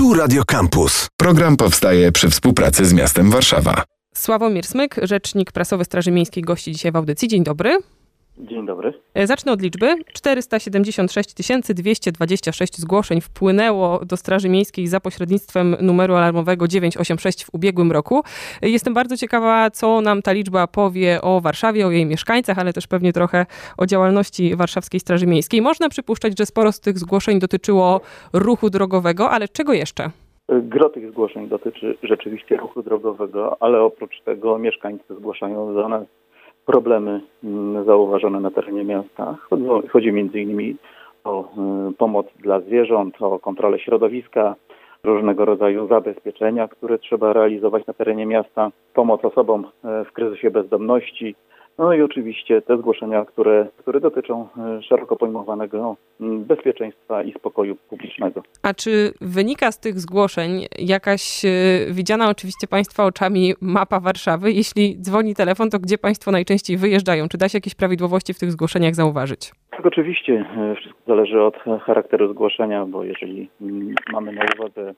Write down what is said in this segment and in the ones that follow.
Tu Radio Campus. Program powstaje przy współpracy z miastem Warszawa. Sławomir Smyk, rzecznik prasowy Straży Miejskiej, gości dzisiaj w audycji. Dzień dobry. Dzień dobry. E, zacznę od liczby. 476 226 zgłoszeń wpłynęło do Straży Miejskiej za pośrednictwem numeru alarmowego 986 w ubiegłym roku. E, jestem bardzo ciekawa, co nam ta liczba powie o Warszawie, o jej mieszkańcach, ale też pewnie trochę o działalności Warszawskiej Straży Miejskiej. Można przypuszczać, że sporo z tych zgłoszeń dotyczyło ruchu drogowego, ale czego jeszcze? Gro tych zgłoszeń dotyczy rzeczywiście ruchu drogowego, ale oprócz tego mieszkańcy zgłaszają do nas problemy mm, zauważone na terenie miasta. Chodzi m.in. o y, pomoc dla zwierząt, o kontrolę środowiska, różnego rodzaju zabezpieczenia, które trzeba realizować na terenie miasta, pomoc osobom y, w kryzysie bezdomności, no i oczywiście te zgłoszenia, które, które dotyczą e, szeroko pojmowanego bezpieczeństwa i spokoju publicznego. A czy wynika z tych zgłoszeń jakaś e, widziana oczywiście Państwa oczami mapa Warszawy? Jeśli dzwoni telefon, to gdzie Państwo najczęściej wyjeżdżają? Czy da się jakieś prawidłowości w tych zgłoszeniach zauważyć? Tak, oczywiście. E, wszystko zależy od charakteru zgłoszenia, bo jeżeli mamy na uwadze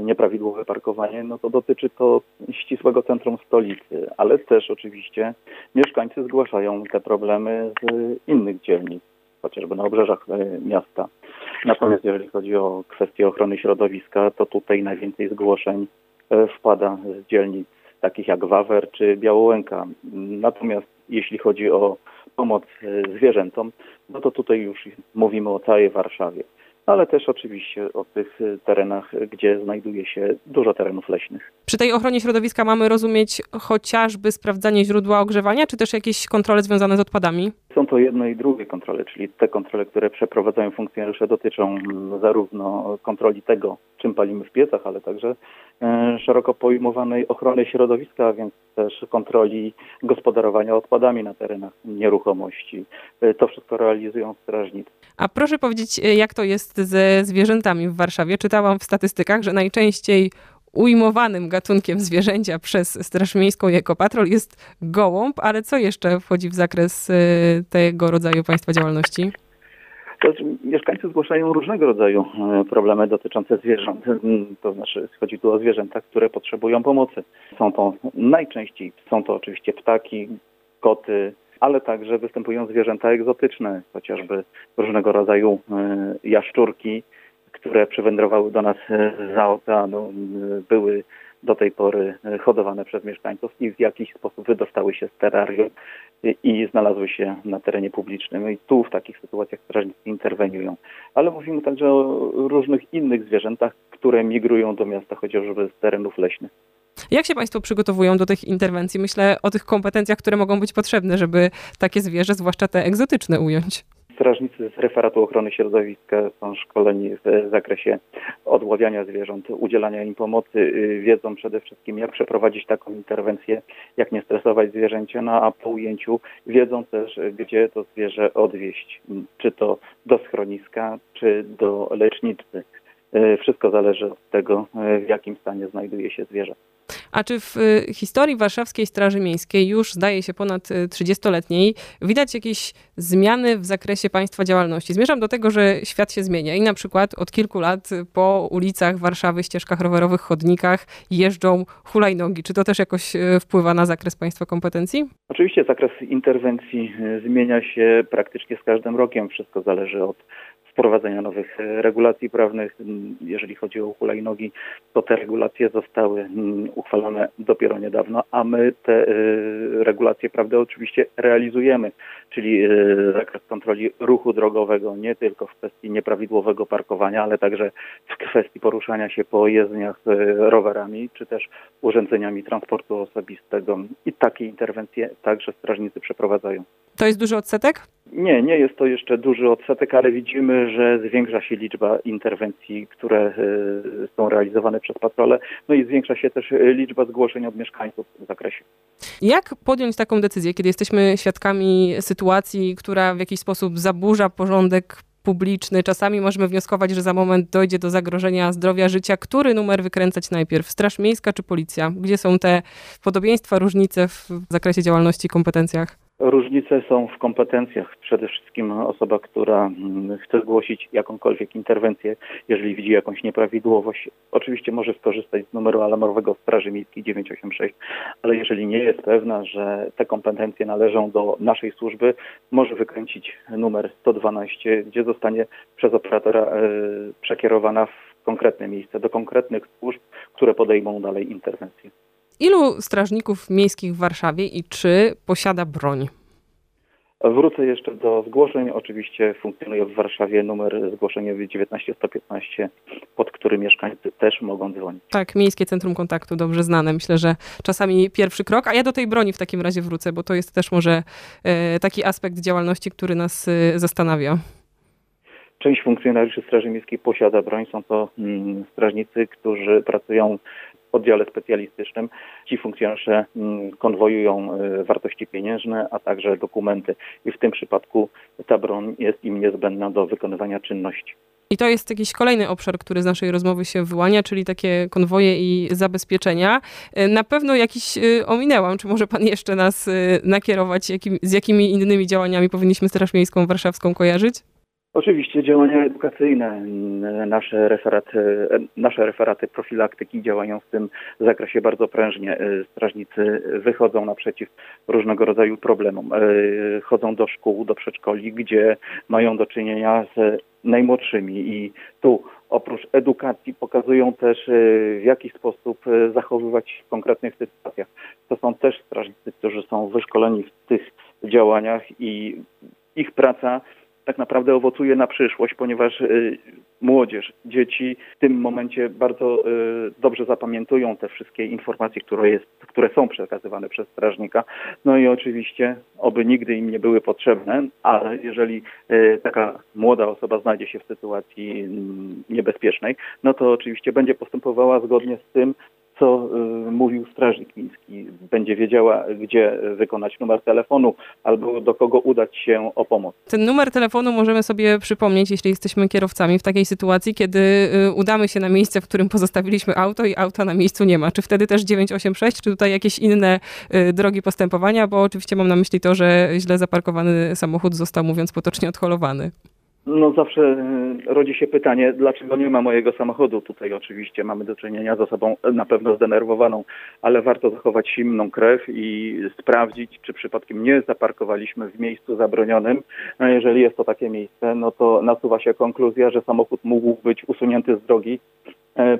nieprawidłowe parkowanie, no to dotyczy to ścisłego centrum stolicy, ale też oczywiście mieszkańcy zgłaszają te problemy z innych dzielnic, chociażby na obrzeżach e, miasta. Natomiast jeżeli chodzi o kwestię ochrony środowiska, to tutaj najwięcej zgłoszeń e, wpada z dzielnic takich jak Wawer czy Białołęka. Natomiast jeśli chodzi o pomoc e, zwierzętom, no to tutaj już mówimy o całej Warszawie ale też oczywiście o tych y, terenach, gdzie znajduje się dużo terenów leśnych. Przy tej ochronie środowiska mamy rozumieć chociażby sprawdzanie źródła ogrzewania, czy też jakieś kontrole związane z odpadami? Są to jedno i drugie kontrole, czyli te kontrole, które przeprowadzają funkcjonariusze dotyczą mm, zarówno kontroli tego, czym palimy w piecach, ale także e, szeroko pojmowanej ochrony środowiska, więc też kontroli gospodarowania odpadami na terenach nieruchomości. E, to wszystko realizują strażnicy. A proszę powiedzieć, e, jak to jest ze zwierzętami w Warszawie? Czytałam w statystykach, że najczęściej ujmowanym gatunkiem zwierzęcia przez Straż Miejską i Ekopatrol jest gołąb, ale co jeszcze wchodzi w zakres y, tego rodzaju państwa działalności? To mieszkańcy zgłaszają różnego rodzaju e, problemy dotyczące zwierząt. To znaczy chodzi tu o zwierzęta, które potrzebują pomocy. Są to najczęściej, są to oczywiście ptaki, koty, ale także występują zwierzęta egzotyczne, chociażby różnego rodzaju e, jaszczurki, które przywędrowały do nas z oceanu, były do tej pory hodowane przez mieszkańców i w jakiś sposób wydostały się z terrarium i znalazły się na terenie publicznym. I tu w takich sytuacjach strażnicy interweniują. Ale mówimy także o różnych innych zwierzętach, które migrują do miasta chociażby z terenów leśnych. Jak się Państwo przygotowują do tych interwencji? Myślę o tych kompetencjach, które mogą być potrzebne, żeby takie zwierzę, zwłaszcza te egzotyczne, ująć. Strażnicy z referatu ochrony środowiska są szkoleni w zakresie odławiania zwierząt, udzielania im pomocy, y, wiedzą przede wszystkim jak przeprowadzić taką interwencję, jak nie stresować zwierzęcia, no a po ujęciu wiedzą też gdzie to zwierzę odwieźć, czy to do schroniska, czy do lecznicy. Y, wszystko zależy od tego, y, w jakim stanie znajduje się zwierzę. A czy w y, historii Warszawskiej Straży Miejskiej, już zdaje się ponad 30-letniej, y, widać jakieś zmiany w zakresie państwa działalności? Zmierzam do tego, że świat się zmienia i na przykład od kilku lat po ulicach Warszawy, ścieżkach rowerowych, chodnikach jeżdżą hulajnogi. Czy to też jakoś y, wpływa na zakres państwa kompetencji? Oczywiście zakres interwencji zmienia się praktycznie z każdym rokiem. Wszystko zależy od wprowadzenia nowych e, regulacji prawnych. Mm, jeżeli chodzi o hulajnogi, to te regulacje zostały mm, uchwalone dopiero niedawno, a my te e, regulacje prawne oczywiście realizujemy, czyli zakres kontroli ruchu drogowego nie tylko w kwestii nieprawidłowego parkowania, ale także w kwestii poruszania się po jezdniach rowerami, czy też urządzeniami transportu osobistego. I takie interwencje także strażnicy przeprowadzają. To jest duży odsetek? Nie, nie jest to jeszcze duży odsetek, ale widzimy, że zwiększa się liczba interwencji, które e, są realizowane przez patrole, no i zwiększa się też liczba zgłoszeń od mieszkańców w zakresie. Jak podjąć taką decyzję, kiedy jesteśmy świadkami sytuacji, która w jakiś sposób zaburza porządek publiczny. Czasami możemy wnioskować, że za moment dojdzie do zagrożenia zdrowia życia. Który numer wykręcać najpierw? Straż Miejska czy Policja? Gdzie są te podobieństwa, różnice w zakresie działalności i kompetencjach? Różnice są w kompetencjach. Przede wszystkim osoba, która mm, chce zgłosić jakąkolwiek interwencję, jeżeli widzi jakąś nieprawidłowość, oczywiście może skorzystać z numeru alarmowego Straży Miejskiej 986, ale jeżeli nie jest pewna, że te kompetencje należą do naszej służby, może wykręcić numer 112, gdzie zostanie przez operatora e, przekierowana w konkretne miejsce, do konkretnych służb, które podejmą dalej interwencję. Ilu strażników miejskich w Warszawie i czy posiada broń? Wrócę jeszcze do zgłoszeń. Oczywiście funkcjonuje w Warszawie numer zgłoszeniowy 19115, pod który mieszkańcy też mogą dzwonić. Tak, Miejskie Centrum Kontaktu, dobrze znane. Myślę, że czasami pierwszy krok. A ja do tej broni w takim razie wrócę, bo to jest też może e, taki aspekt działalności, który nas e, zastanawia. Część funkcjonariuszy Straży Miejskiej posiada broń. Są to mm, strażnicy, którzy pracują oddziale specjalistycznym. Ci funkcjonariusze mm, konwojują y, wartości pieniężne, a także dokumenty i w tym przypadku ta broń jest im niezbędna do wykonywania czynności. I to jest jakiś kolejny obszar, który z naszej rozmowy się wyłania, czyli takie konwoje i zabezpieczenia. Y, na pewno jakiś y, ominęłam. Czy może pan jeszcze nas nakierować, jakim, z jakimi innymi działaniami powinniśmy Straż Miejską Warszawską kojarzyć? Oczywiście działania edukacyjne, nasze referaty, nasze referaty profilaktyki działają w tym zakresie bardzo prężnie. Strażnicy wychodzą naprzeciw różnego rodzaju problemom. Chodzą do szkół, do przedszkoli, gdzie mają do czynienia z najmłodszymi i tu oprócz edukacji pokazują też w jaki sposób zachowywać się w konkretnych sytuacjach. To są też strażnicy, którzy są wyszkoleni w tych działaniach i ich praca tak naprawdę owocuje na przyszłość, ponieważ y, młodzież, dzieci w tym momencie bardzo y, dobrze zapamiętują te wszystkie informacje, które, jest, które są przekazywane przez strażnika. No i oczywiście, oby nigdy im nie były potrzebne, ale jeżeli y, taka młoda osoba znajdzie się w sytuacji mm, niebezpiecznej, no to oczywiście będzie postępowała zgodnie z tym, co y, mówił strażnik miejski. Będzie wiedziała, gdzie wykonać numer telefonu albo do kogo udać się o pomoc. Ten numer telefonu możemy sobie przypomnieć, jeśli jesteśmy kierowcami w takiej sytuacji, kiedy y, udamy się na miejsce, w którym pozostawiliśmy auto i auta na miejscu nie ma. Czy wtedy też 986, czy tutaj jakieś inne y, drogi postępowania, bo oczywiście mam na myśli to, że źle zaparkowany samochód został, mówiąc potocznie, odholowany. No zawsze e, rodzi się pytanie, dlaczego nie ma mojego samochodu. Tutaj oczywiście mamy do czynienia z osobą na pewno zdenerwowaną, ale warto zachować zimną krew i sprawdzić, czy przypadkiem nie zaparkowaliśmy w miejscu zabronionym. No jeżeli jest to takie miejsce, no to nasuwa się konkluzja, że samochód mógł być usunięty z drogi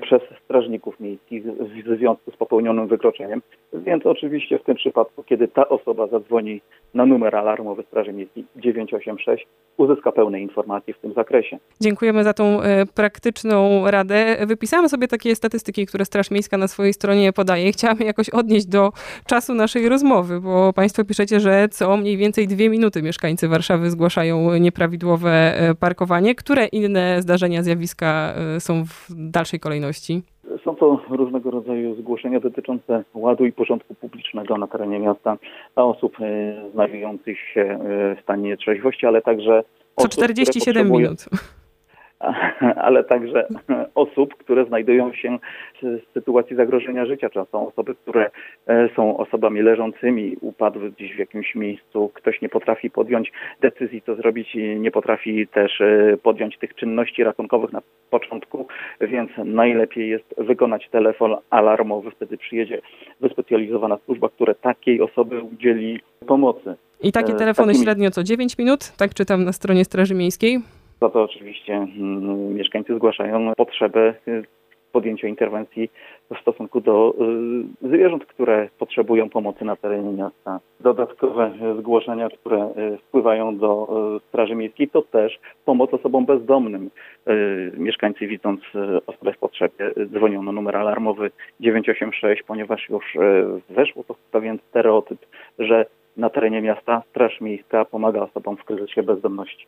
przez strażników miejskich w związku z popełnionym wykroczeniem. Więc oczywiście w tym przypadku, kiedy ta osoba zadzwoni na numer alarmowy Straży Miejskiej 986, uzyska pełne informacje w tym zakresie. Dziękujemy za tą e, praktyczną radę. Wypisałam sobie takie statystyki, które Straż Miejska na swojej stronie podaje. Chciałam jakoś odnieść do czasu naszej rozmowy, bo Państwo piszecie, że co mniej więcej dwie minuty mieszkańcy Warszawy zgłaszają nieprawidłowe e, parkowanie. Które inne zdarzenia, zjawiska są w dalszej kolejności? Kolejności? Są to różnego rodzaju zgłoszenia dotyczące ładu i porządku publicznego na terenie miasta dla osób e, znajdujących się e, w stanie trzeźwości, ale także. Co 47 minut ale także osób, które znajdują się w sytuacji zagrożenia życia. To są osoby, które e, są osobami leżącymi, upadły gdzieś w jakimś miejscu, ktoś nie potrafi podjąć decyzji, co zrobić, nie potrafi też e, podjąć tych czynności ratunkowych na początku, więc najlepiej jest wykonać telefon alarmowy, wtedy przyjedzie wyspecjalizowana służba, która takiej osoby udzieli pomocy. I takie e, telefony Takimi... średnio co 9 minut, tak czytam na stronie Straży Miejskiej? Za to oczywiście mm, mieszkańcy zgłaszają potrzebę y, podjęcia interwencji w stosunku do y, zwierząt, które potrzebują pomocy na terenie miasta. Dodatkowe zgłoszenia, które y, wpływają do Straży Miejskiej, to też pomoc osobom bezdomnym. Mieszkańcy widząc osobę w potrzebie dzwonią na numer alarmowy 986, ponieważ już weszło to w pewien stereotyp, że na terenie miasta Straż Miejska pomaga osobom w kryzysie bezdomności.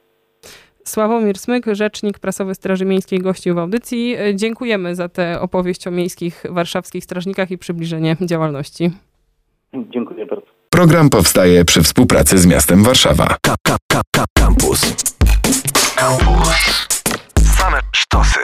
Sławomir Smyk, rzecznik prasowy Straży Miejskiej, gościł w audycji. Dziękujemy za tę opowieść o miejskich warszawskich strażnikach i przybliżenie działalności. Dziękuję bardzo. Program powstaje przy współpracy z miastem Warszawa. Campus. Campus. Same sztosy.